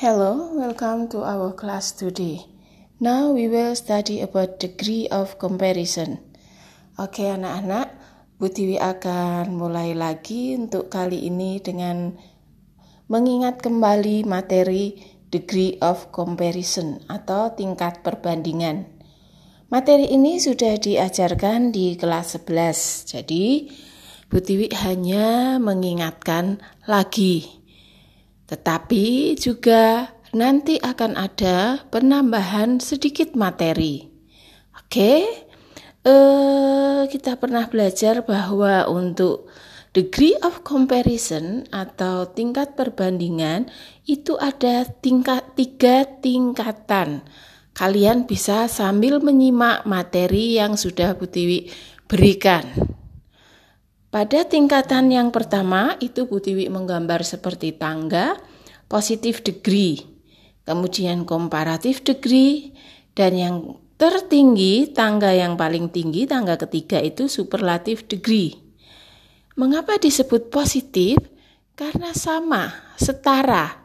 Hello, welcome to our class today. Now we will study about degree of comparison. Oke anak-anak, Bu Tiwi akan mulai lagi untuk kali ini dengan mengingat kembali materi degree of comparison atau tingkat perbandingan. Materi ini sudah diajarkan di kelas 11. Jadi, Bu Tiwi hanya mengingatkan lagi. Tetapi juga nanti akan ada penambahan sedikit materi. Oke, eh, kita pernah belajar bahwa untuk degree of comparison atau tingkat perbandingan itu ada tingkat tiga tingkatan. Kalian bisa sambil menyimak materi yang sudah Bu Tiwi berikan. Pada tingkatan yang pertama itu Bu Tiwi menggambar seperti tangga, positif degree kemudian komparatif degree, dan yang tertinggi, tangga yang paling tinggi, tangga ketiga itu superlatif degree. Mengapa disebut positif? Karena sama, setara.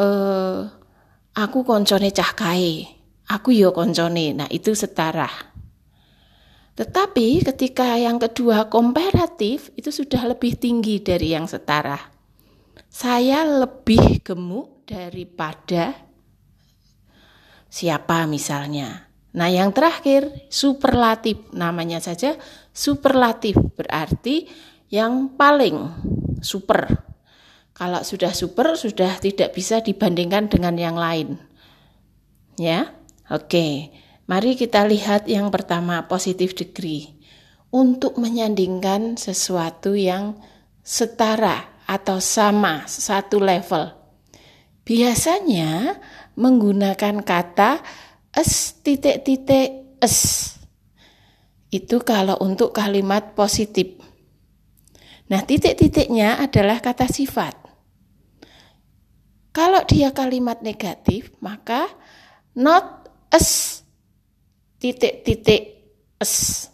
Uh, aku koncone cah kae, aku yo koncone. Nah, itu setara. Tetapi ketika yang kedua komparatif itu sudah lebih tinggi dari yang setara. Saya lebih gemuk daripada siapa misalnya. Nah, yang terakhir superlatif, namanya saja superlatif berarti yang paling super. Kalau sudah super sudah tidak bisa dibandingkan dengan yang lain. Ya. Oke. Mari kita lihat yang pertama positif degree. Untuk menyandingkan sesuatu yang setara atau sama satu level biasanya menggunakan kata es titik-titik es. Itu kalau untuk kalimat positif. Nah, titik-titiknya adalah kata sifat. Kalau dia kalimat negatif, maka not es titik-titik es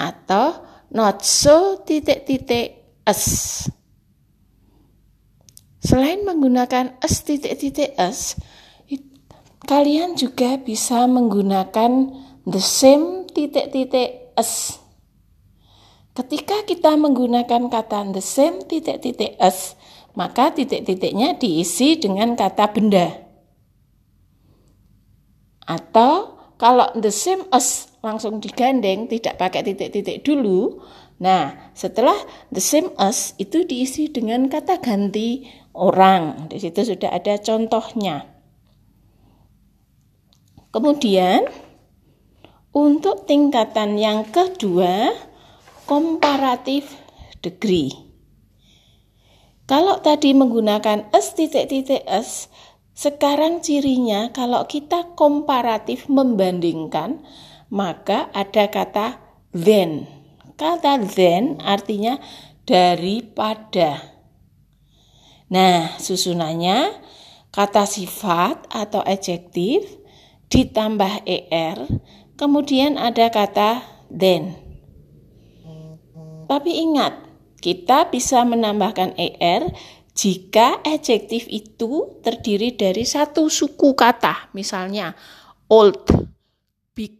atau not so titik-titik es. Selain menggunakan s titik-titik s, kalian juga bisa menggunakan the same titik-titik s. Ketika kita menggunakan kata the same titik-titik s, maka titik-titiknya diisi dengan kata benda. Atau kalau the same as langsung digandeng, tidak pakai titik-titik dulu, Nah, setelah the same as itu diisi dengan kata ganti orang. Di situ sudah ada contohnya. Kemudian untuk tingkatan yang kedua, komparatif degree. Kalau tadi menggunakan s titik-titik s, sekarang cirinya kalau kita komparatif membandingkan, maka ada kata then. Kata then artinya daripada. Nah, susunannya kata sifat atau adjektif ditambah er, kemudian ada kata then. Tapi ingat, kita bisa menambahkan er jika adjektif itu terdiri dari satu suku kata, misalnya old, big,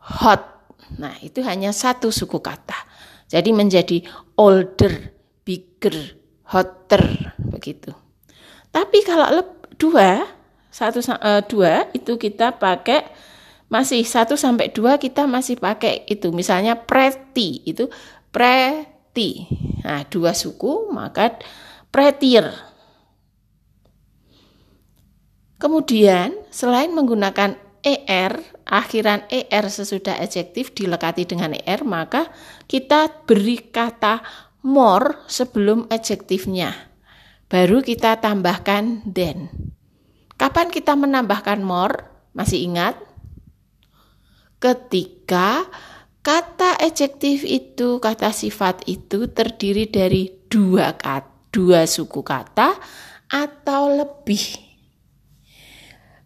hot, Nah, itu hanya satu suku kata. Jadi menjadi older, bigger, hotter begitu. Tapi kalau dua, satu uh, dua itu kita pakai masih satu sampai dua kita masih pakai itu. Misalnya pretty itu pretty. Nah, dua suku maka prettier. Kemudian selain menggunakan er akhiran er sesudah adjektif dilekati dengan er maka kita beri kata more sebelum adjektifnya. Baru kita tambahkan then. Kapan kita menambahkan more masih ingat? Ketika kata adjektif itu kata sifat itu terdiri dari dua kata dua suku kata atau lebih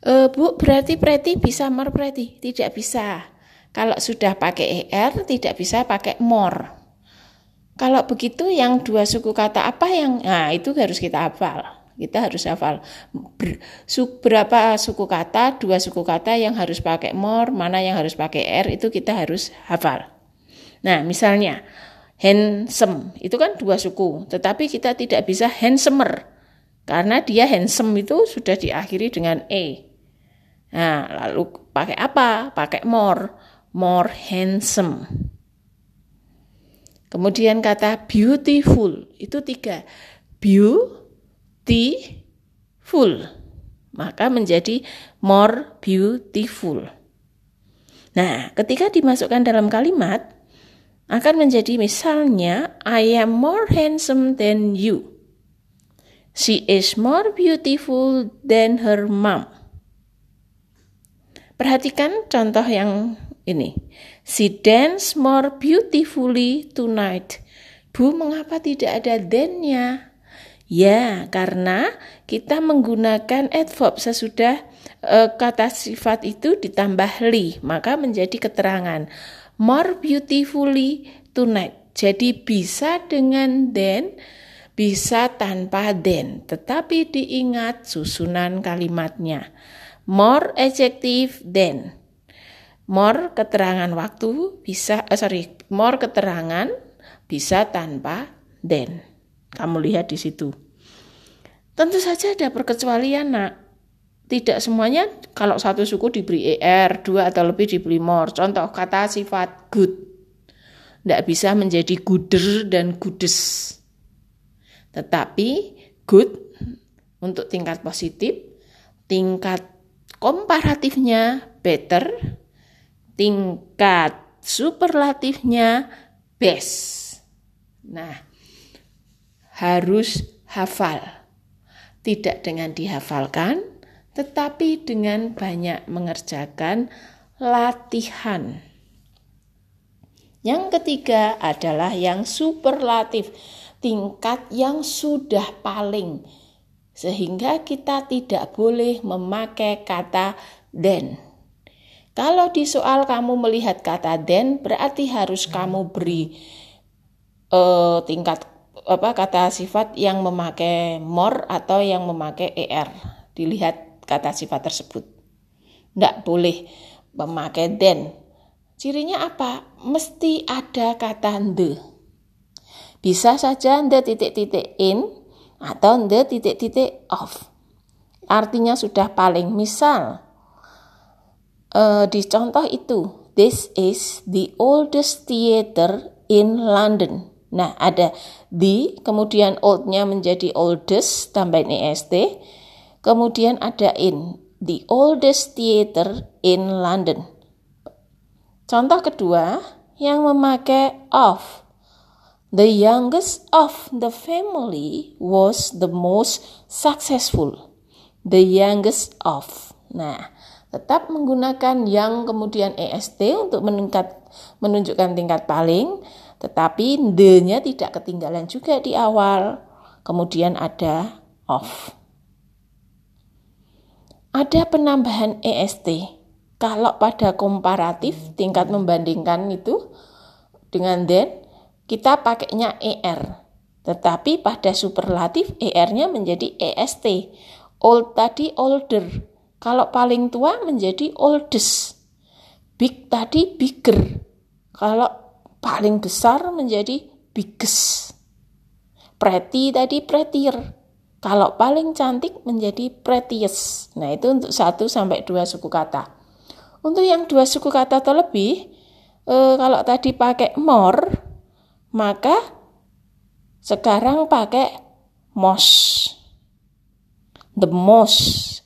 E, Bu, berarti preti bisa merpreti? Tidak bisa. Kalau sudah pakai er, tidak bisa pakai more. Kalau begitu yang dua suku kata apa yang nah itu harus kita hafal Kita harus hafal Ber, su, berapa suku kata, dua suku kata yang harus pakai more, mana yang harus pakai r itu kita harus hafal. Nah, misalnya handsome itu kan dua suku, tetapi kita tidak bisa handsomer karena dia handsome itu sudah diakhiri dengan e. Nah, lalu pakai apa? Pakai more, more handsome. Kemudian kata beautiful itu tiga. Beautiful. Maka menjadi more beautiful. Nah, ketika dimasukkan dalam kalimat, akan menjadi misalnya, I am more handsome than you. She is more beautiful than her mom. Perhatikan contoh yang ini. She dance more beautifully tonight. Bu, mengapa tidak ada then-nya? Ya, karena kita menggunakan adverb sesudah e, kata sifat itu ditambah li, maka menjadi keterangan. More beautifully tonight. Jadi bisa dengan then, bisa tanpa then, tetapi diingat susunan kalimatnya. More adjective than. More keterangan waktu bisa eh, sorry more keterangan bisa tanpa then. Kamu lihat di situ. Tentu saja ada perkecualian nak tidak semuanya kalau satu suku diberi er dua atau lebih diberi more contoh kata sifat good tidak bisa menjadi gooder dan goodes tetapi good untuk tingkat positif tingkat komparatifnya better tingkat superlatifnya best. Nah, harus hafal. Tidak dengan dihafalkan, tetapi dengan banyak mengerjakan latihan. Yang ketiga adalah yang superlatif, tingkat yang sudah paling, sehingga kita tidak boleh memakai kata then. Kalau di soal kamu melihat kata then, berarti harus kamu beri uh, tingkat apa kata sifat yang memakai more atau yang memakai er. Dilihat kata sifat tersebut. Tidak boleh memakai then. Cirinya apa? Mesti ada kata the. Bisa saja the titik-titik in atau the titik-titik off. Artinya sudah paling misal uh, di contoh itu this is the oldest theater in London. Nah, ada the, kemudian oldnya menjadi oldest, tambahin est, kemudian ada in, the oldest theater in London. Contoh kedua, yang memakai of. The youngest of the family was the most successful. The youngest of. Nah, tetap menggunakan yang kemudian EST untuk meningkat menunjukkan tingkat paling, tetapi the-nya tidak ketinggalan juga di awal. Kemudian ada off. Ada penambahan EST. Kalau pada komparatif tingkat membandingkan itu dengan then, kita pakainya ER. Tetapi pada superlatif ER-nya menjadi EST. Old tadi older, kalau paling tua menjadi oldest. Big tadi bigger. Kalau paling besar menjadi biggest. Pretty tadi prettier. Kalau paling cantik menjadi prettiest. Nah, itu untuk satu sampai dua suku kata. Untuk yang dua suku kata atau lebih, eh, kalau tadi pakai more, maka sekarang pakai most. The most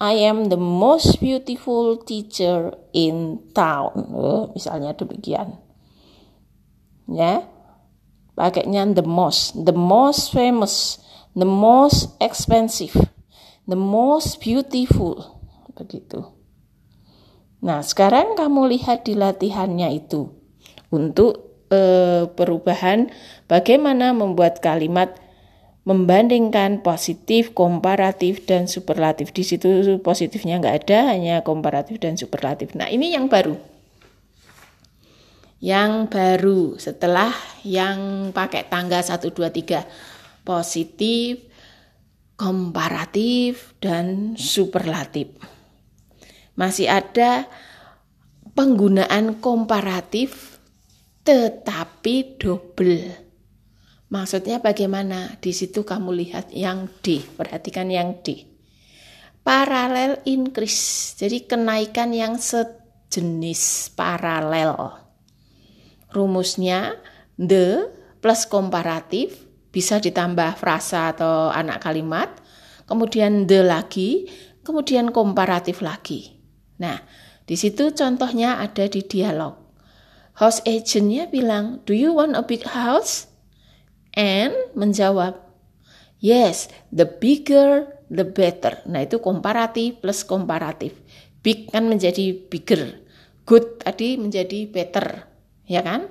I am the most beautiful teacher in town. Oh, misalnya demikian. Ya. Pakainya the most, the most famous, the most expensive, the most beautiful. Begitu. Nah, sekarang kamu lihat di latihannya itu untuk eh, perubahan bagaimana membuat kalimat membandingkan positif, komparatif, dan superlatif. Di situ positifnya nggak ada, hanya komparatif dan superlatif. Nah ini yang baru. Yang baru setelah yang pakai tangga 1, 2, 3 positif, komparatif dan superlatif. Masih ada penggunaan komparatif tetapi double. Maksudnya bagaimana? Di situ kamu lihat yang D, perhatikan yang D. Paralel increase, jadi kenaikan yang sejenis paralel. Rumusnya the plus komparatif bisa ditambah frasa atau anak kalimat, kemudian the lagi, kemudian komparatif lagi. Nah, di situ contohnya ada di dialog. House agentnya bilang, do you want a big house? And menjawab, yes, the bigger the better. Nah itu komparatif plus komparatif. Big kan menjadi bigger, good tadi menjadi better, ya kan?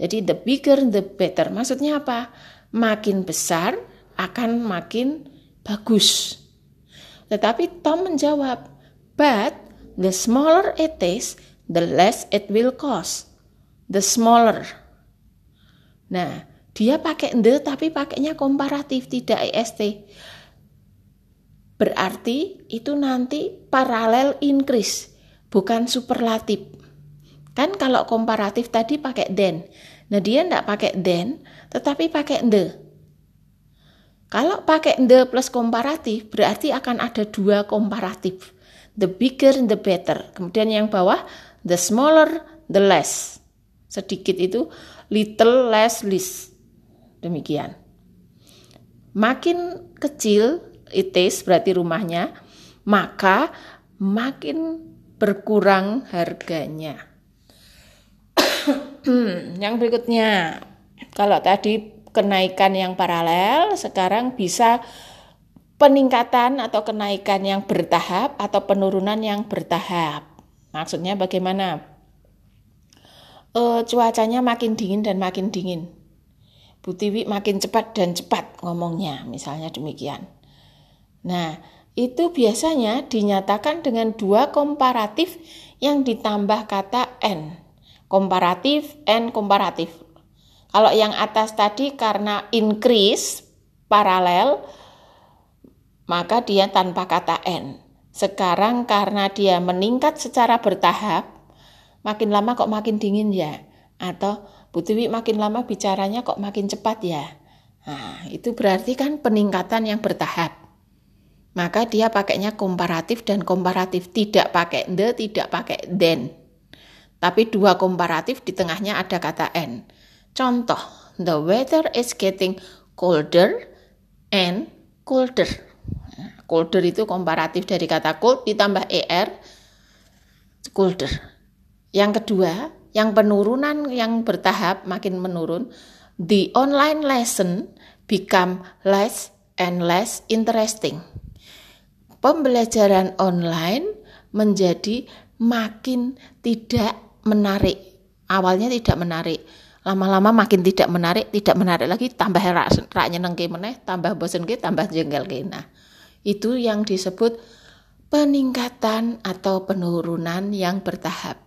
Jadi the bigger the better. Maksudnya apa? Makin besar akan makin bagus. Tetapi Tom menjawab, but the smaller it is, the less it will cost. The smaller. Nah, dia pakai the tapi pakainya komparatif, tidak est. Berarti itu nanti paralel increase, bukan superlatif. Kan kalau komparatif tadi pakai then. Nah dia tidak pakai then, tetapi pakai the. Kalau pakai the plus komparatif, berarti akan ada dua komparatif. The bigger, the better. Kemudian yang bawah, the smaller, the less. Sedikit itu little, less, least. Demikian. Makin kecil it is, berarti rumahnya, maka makin berkurang harganya. Hmm, yang berikutnya, kalau tadi kenaikan yang paralel, sekarang bisa peningkatan atau kenaikan yang bertahap atau penurunan yang bertahap. Maksudnya bagaimana? E, cuacanya makin dingin dan makin dingin. Butiwi makin cepat dan cepat ngomongnya, misalnya demikian. Nah, itu biasanya dinyatakan dengan dua komparatif yang ditambah kata n komparatif and komparatif. Kalau yang atas tadi karena increase paralel maka dia tanpa kata n. Sekarang karena dia meningkat secara bertahap, makin lama kok makin dingin ya? Atau Bu Tiwi makin lama bicaranya kok makin cepat ya? Nah, itu berarti kan peningkatan yang bertahap. Maka dia pakainya komparatif dan komparatif, tidak pakai the, tidak pakai then. Tapi dua komparatif di tengahnya ada kata n. Contoh, the weather is getting colder and colder. Colder itu komparatif dari kata cold ditambah er, colder. Yang kedua, yang penurunan yang bertahap makin menurun, the online lesson become less and less interesting. Pembelajaran online menjadi makin tidak menarik. Awalnya tidak menarik. Lama-lama makin tidak menarik, tidak menarik lagi, tambah rak, rak nyenengke meneh, tambah bosen ke, tambah jengkel ke. Nah, itu yang disebut peningkatan atau penurunan yang bertahap.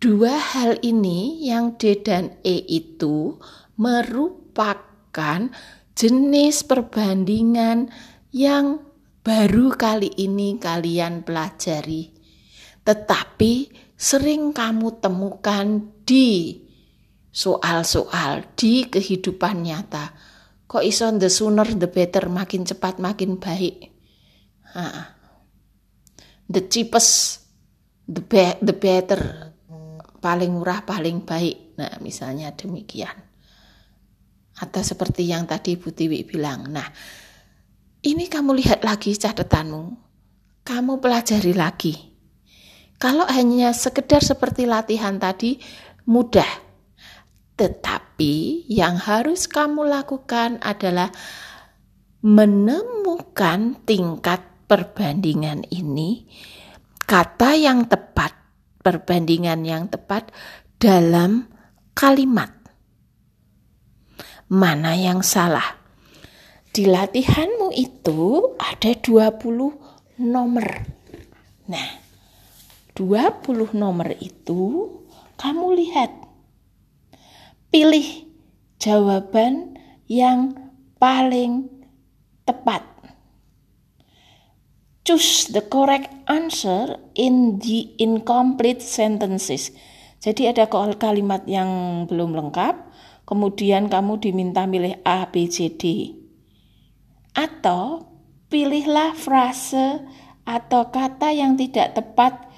Dua hal ini yang D dan E itu merupakan jenis perbandingan yang baru kali ini kalian pelajari. Tetapi sering kamu temukan di soal-soal di kehidupan nyata. Kok iso the sooner the better, makin cepat makin baik. Ha. The cheapest, the, be the better, paling murah paling baik. Nah misalnya demikian. Atau seperti yang tadi Bu Tiwi bilang. Nah ini kamu lihat lagi catatanmu. Kamu pelajari lagi kalau hanya sekedar seperti latihan tadi, mudah. Tetapi yang harus kamu lakukan adalah menemukan tingkat perbandingan ini, kata yang tepat, perbandingan yang tepat dalam kalimat. Mana yang salah? Di latihanmu itu ada 20 nomor. Nah, 20 nomor itu kamu lihat. Pilih jawaban yang paling tepat. choose the correct answer in the incomplete sentences. Jadi ada kalimat yang belum lengkap, kemudian kamu diminta milih A, B, C, D. Atau pilihlah frase atau kata yang tidak tepat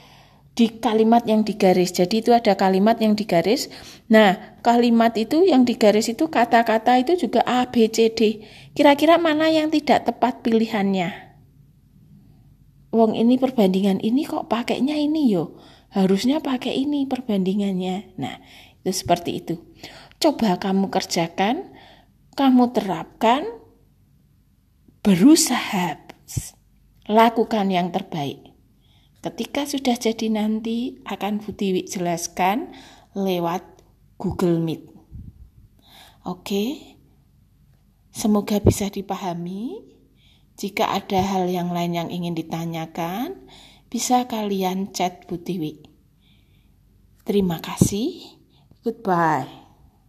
di kalimat yang digaris. Jadi itu ada kalimat yang digaris. Nah, kalimat itu yang digaris itu kata-kata itu juga A, B, C, D. Kira-kira mana yang tidak tepat pilihannya? Wong ini perbandingan ini kok pakainya ini yo. Harusnya pakai ini perbandingannya. Nah, itu seperti itu. Coba kamu kerjakan, kamu terapkan, berusaha lakukan yang terbaik. Ketika sudah jadi nanti akan Butiwi jelaskan lewat Google Meet. Oke. Semoga bisa dipahami. Jika ada hal yang lain yang ingin ditanyakan, bisa kalian chat Butiwi. Terima kasih. Goodbye.